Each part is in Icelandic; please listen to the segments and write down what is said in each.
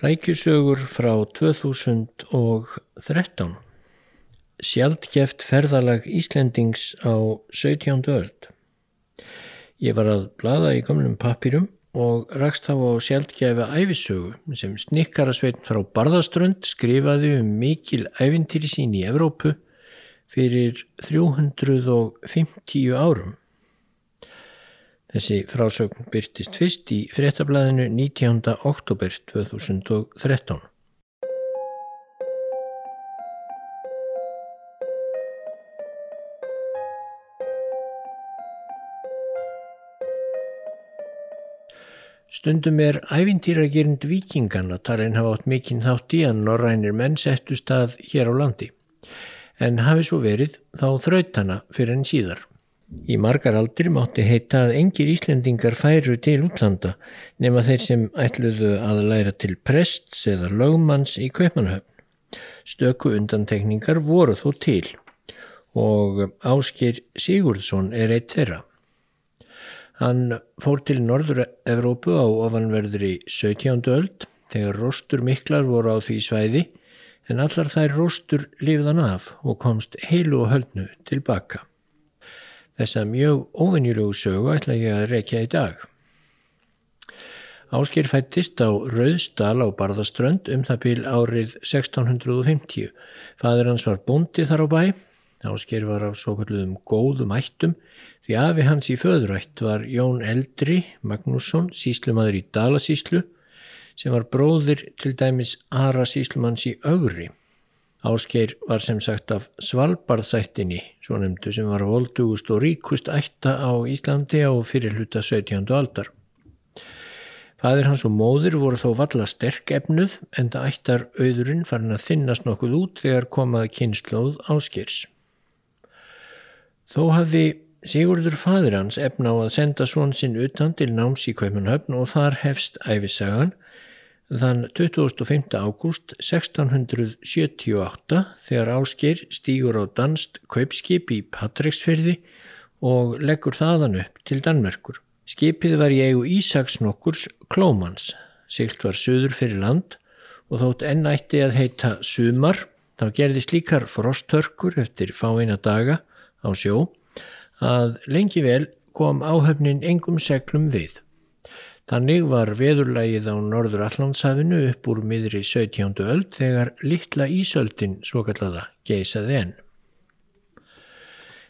Rækjusögur frá 2013 Sjaldgeft ferðalag Íslendings á 17. öld Ég var að blada í gamlum pappirum og rakst þá á sjaldgefi æfisögu sem snikkarasveitn frá Barðaströnd skrifaði um mikil æfintýri sín í Evrópu fyrir 350 árum. Þessi frásögn byrtist fyrst í fréttablaðinu 19. oktober 2013. Stundum er æfintýragerind vikingan að talin hafa átt mikinn þátt í að norrænir menn settu stað hér á landi. En hafi svo verið þá þraut hana fyrir enn síðar. Í margar aldir mátti heita að engir Íslendingar færu til útlanda nema þeir sem ætluðu að læra til prests eða lögmanns í Kveipanahöfn. Stöku undantekningar voru þó til og Áskir Sigurðsson er eitt þeirra. Hann fór til Norður-Evrópu á ofanverðri 17. öld þegar róstur miklar voru á því svæði en allar þær róstur lifðan af og komst heilu og höldnu tilbaka. Þessa mjög óvinnjulegu sögu ætla ég að rekja í dag. Ásker fættist á Rauðsdal á Barðaströnd um það bíl árið 1650. Fadur hans var búndi þar á bæ. Ásker var af svo kalluðum góðum ættum því afi hans í föðurætt var Jón Eldri Magnússon, síslumadur í Dalasíslu sem var bróðir til dæmis Ara síslumanns í Ögri. Áskeir var sem sagt af Svalbardþættinni, svo nefndu, sem var voldugust og ríkust ætta á Íslandi á fyrirluta 17. aldar. Fæðir hans og móður voru þó valla sterk efnuð en það ættar auðurinn farin að þinnast nokkuð út þegar komaði kynnslóð Áskeirs. Þó hafði Sigurður fæðir hans efna á að senda svon sinn utan til náms í Kaupanhöfn og þar hefst æfisagan Þann 25. ágúst 1678 þegar Ásker stýgur á danst kaupskip í Patræksfyrði og leggur þaðan upp til Danmerkur. Skipið var í eigu Ísaksnokkurs Klómans, silt var söður fyrir land og þótt ennætti að heita Sumar, þá gerðist líkar frosttörkur eftir fáina daga á sjó að lengi vel kom áhöfnin engum seglum við. Þannig var veðurlægið á norður Allandshafinu upp úr miðri 17. öld þegar litla ísöldin svo kallaða geisaði enn.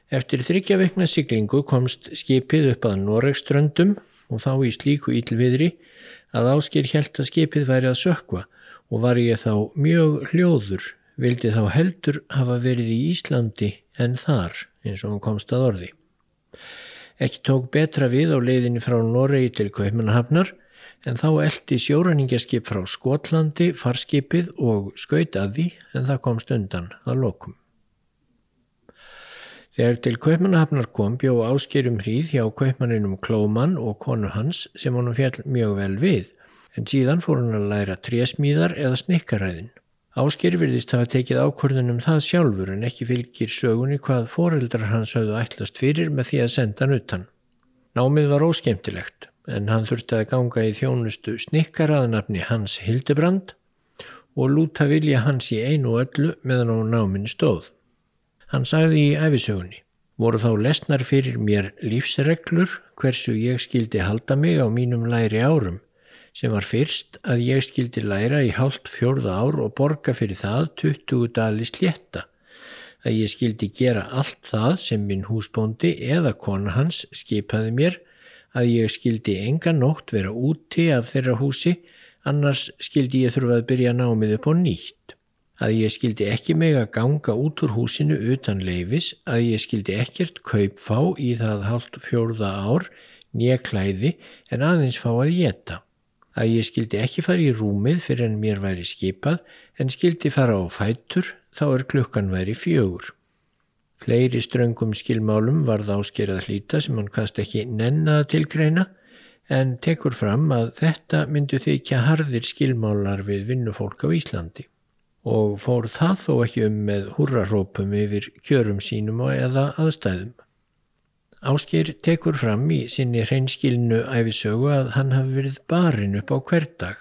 Eftir þryggja vekna siglingu komst skipið upp að Noregströndum og þá í slíku ílviðri að áskir helt að skipið væri að sökva og var ég þá mjög hljóður, vildi þá heldur hafa verið í Íslandi en þar eins og hann komst að orði. Ekki tók betra við á leiðinni frá Noregi til Kaupmannahafnar en þá eldi sjóræningaskip frá Skotlandi farskipið og skaut að því en það komst undan að lokum. Þegar til Kaupmannahafnar kom bjó áskerum hríð hjá Kaupmanninum Klóman og konu hans sem honum fjall mjög vel við en síðan fór hann að læra trésmíðar eða snikkaræðin. Ásker virðist hafa tekið ákvörðunum það sjálfur en ekki fylgir sögunni hvað foreldrar hans hafðu ætlast fyrir með því að senda hann utan. Námið var óskemtilegt en hann þurfti að ganga í þjónustu snikkaraðnafni Hans Hildebrand og lúta vilja hans í einu öllu meðan á náminn stóð. Hann sagði í æfisögunni, voru þá lesnar fyrir mér lífsreglur hversu ég skildi halda mig á mínum læri árum sem var fyrst að ég skildi læra í hálft fjórða ár og borga fyrir það 20 dali slétta, að ég skildi gera allt það sem minn húsbóndi eða kona hans skipaði mér, að ég skildi enga nótt vera úti af þeirra húsi, annars skildi ég þurfa að byrja námið upp á nýtt. Að ég skildi ekki meg að ganga út úr húsinu utan leifis, að ég skildi ekkert kaupfá í það hálft fjórða ár, nýja klæði en aðeins fá að geta að ég skildi ekki fara í rúmið fyrir en mér væri skipað en skildi fara á fætur þá er klukkan væri fjögur. Fleiri ströngum skilmálum varð áskerað hlýta sem hann kast ekki nennaða tilgreina en tekur fram að þetta myndu þykja harðir skilmálar við vinnufólk á Íslandi og fór það þó ekki um með hurrarópum yfir kjörum sínum og eða aðstæðum. Áskir tekur fram í sinni hreinskilnu æfisögu að hann hafi verið barinn upp á hverdag,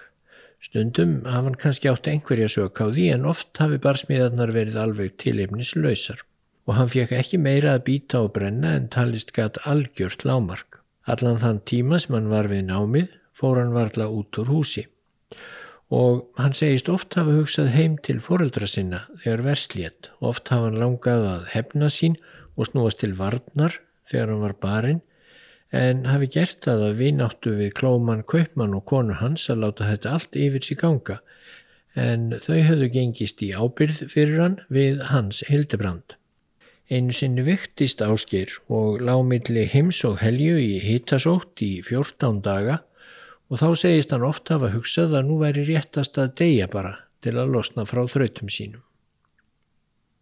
Stundum hafa hann kannski átt einhverja sök á því en oft hafi barsmiðarnar verið alveg tilefnislausar og hann fekk ekki meira að býta og brenna en talist gatt algjört lámark. Allan þann tíma sem hann var við námið fór hann varla út úr húsi og hann segist oft hafa hugsað heim til foreldra sinna þegar verslétt. Oft hafa hann langað að hefna sín og snúast til varnar þegar hann var barinn en hafi gert það að vináttu við klóman, kaupmann og konur hans að láta þetta allt yfir sig ganga en þau höfðu gengist í ábyrð fyrir hann við hans hildebrand. Einu sinni viktist áskýr og lámiðli heims og helju í hittasótt í 14 daga og þá segist hann oft hafa hugsað að nú væri réttast að deyja bara til að losna frá þrautum sínum.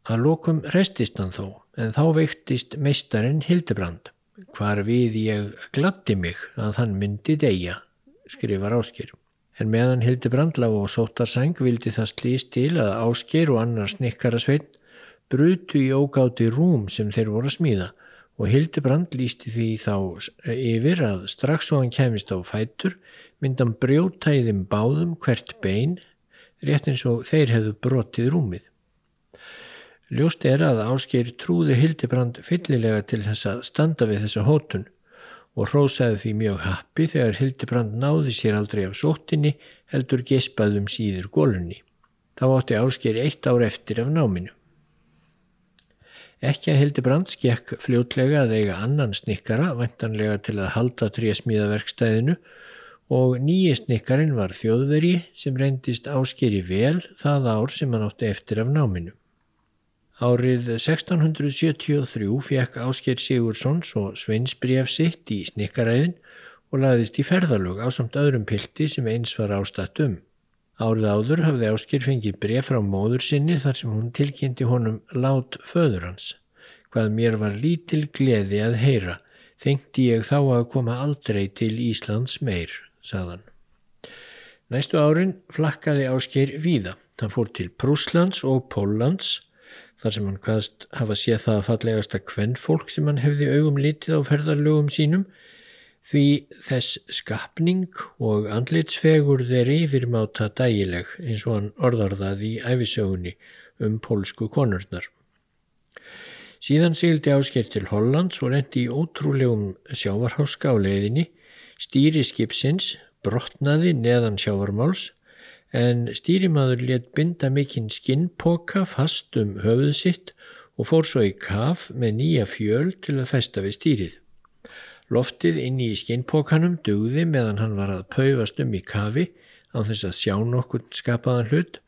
Að lokum restist hann þó en þá viktist meistarinn Hildebrand hvar við ég glatti mig að hann myndi deyja, skrifar Ásker. En meðan Hildi Brandlá og Sótarsang vildi það slýst til að Ásker og annar snikkarasveit brutu í ógáti rúm sem þeir voru að smíða og Hildi Brand lísti því þá yfir að strax og hann kemist á fætur myndan brjóta í þeim báðum hvert bein rétt eins og þeir hefðu brotið rúmið. Ljóst er að Ásker trúði Hildibrand fyllilega til þess að standa við þessa hótun og hrósaði því mjög happi þegar Hildibrand náði sér aldrei af sóttinni heldur gespaðum síður gólunni. Þá átti Ásker eitt ár eftir af náminu. Ekki að Hildibrand skekk fljótlega að eiga annan snikkara, vantanlega til að halda trésmíðaverkstæðinu og nýji snikkarin var þjóðveri sem reyndist Áskeri vel það ár sem hann átti eftir af náminu. Árið 1673 fekk Ásker Sigursson svo sveinsbref sitt í snikkaræðin og laðist í ferðalög á samt öðrum pilti sem eins var ástatt um. Árið áður hafði Ásker fengið bref frá móður sinni þar sem hún tilkynnti honum lát föður hans. Hvað mér var lítil gleði að heyra, þengti ég þá að koma aldrei til Íslands meir, sagðan. Næstu árin flakkaði Ásker víða. Hann fór til Prúslands og Póllands þar sem hann hvaðst hafa séð það að fallegasta kvennfólk sem hann hefði augum litið á ferðarlögum sínum því þess skapning og andlitsfegur þeir yfirmáta dægileg eins og hann orðarðað í æfisögunni um pólsku konurnar. Síðan sigildi ásker til Hollands og lendi í ótrúlegum sjávarháska á leiðinni, stýri skipsins, brotnaði neðan sjávarmáls en stýrimaður let binda mikinn skinnpoka fast um höfuð sitt og fór svo í kaf með nýja fjöl til að festa við stýrið. Loftið inn í skinnpokanum dugði meðan hann var að paufast um í kafi á þess að sjá nokkur skapaðan hlut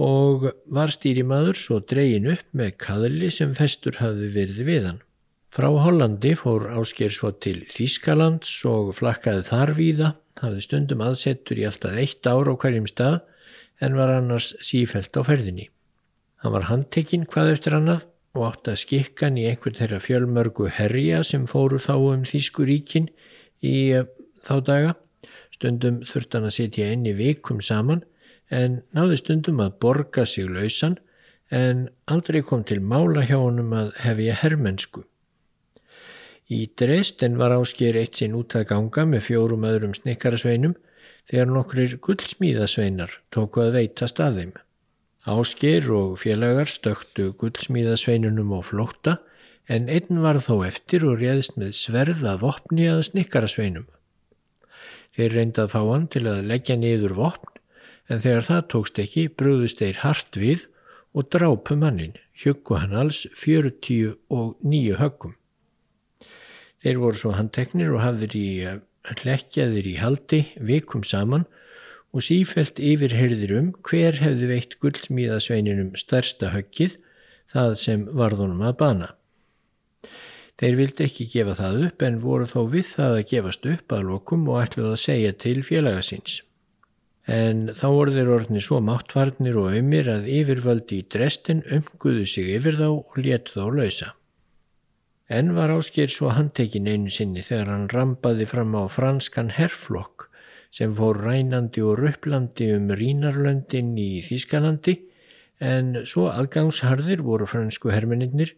og var stýrimaður svo dreyin upp með kaðli sem festur hafði verið við hann. Frá Hollandi fór Ásker svo til Þískalands og flakkaði þar víða hafði stundum aðsettur í alltaf eitt ár á hverjum stað en var annars sífælt á ferðinni. Hann var handtekinn hvað eftir annað og átti að skikkan í einhvern þeirra fjölmörgu herja sem fóru þá um Þýskuríkin í uh, þá daga. Stundum þurft hann að setja enni vikum saman en náði stundum að borga sig lausan en aldrei kom til mála hjá honum að hefja herrmennsku. Í Dresden var ásker eitt sinn út að ganga með fjórum öðrum snikkarasveinum þegar nokkrir gullsmíðasveinar tóku að veita staðim. Ásker og félagar stöktu gullsmíðasveinunum á flótta en einn var þó eftir og réðist með sverð að vopni að snikkarasveinum. Þeir reyndað fá hann til að leggja niður vopn en þegar það tókst ekki brúðist þeir hart við og drápu mannin, hjöggu hann alls 49 höggum. Þeir voru svo handteknir og hafðir í eh, hlekkjaðir í haldi vikum saman og sífelt yfirherðir um hver hefði veitt guldsmíðasveininum stærsta höggið það sem varðunum að bana. Þeir vildi ekki gefa það upp en voru þó við það að gefast upp að lokum og ætluð að segja til félagasins. En þá voru þeir orðni svo máttvarnir og ömir að yfirvaldi í drestin umguðu sig yfir þá og létt þá lausa. En var ásker svo handtekinn einu sinni þegar hann rampaði fram á franskan herrflokk sem fór rænandi og rupplandi um Rínarlöndin í Þískalandi en svo aðgangsharðir voru fransku hermeninnir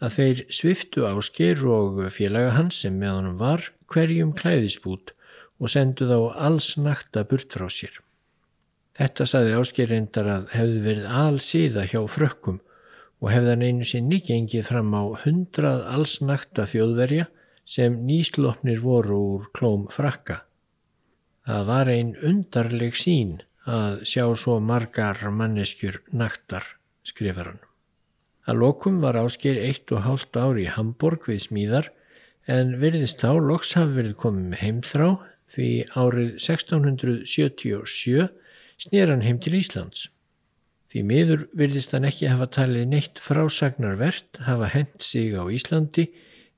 að þeir sviftu ásker og félaga hans sem með honum var hverjum klæðisbút og sendu þá alls nakta burt frá sér. Þetta saði Ásker reyndar að hefði verið allsíða hjá frökkum og hefðan einu sinni gengið fram á hundrað allsnakta þjóðverja sem nýslopnir voru úr klóm frakka. Það var ein undarleg sín að sjá svo margar manneskjur naktar, skrifar hann. Að lokum var Ásker eitt og hálft ár í Hamburg við smíðar en veriðist þá loks hafi verið komið með heimþrá því árið 1677 snýr hann heim til Íslands. Því miður virðist hann ekki hafa talið neitt frásagnarvert hafa hent sig á Íslandi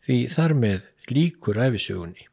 því þar með líkur æfisögunni.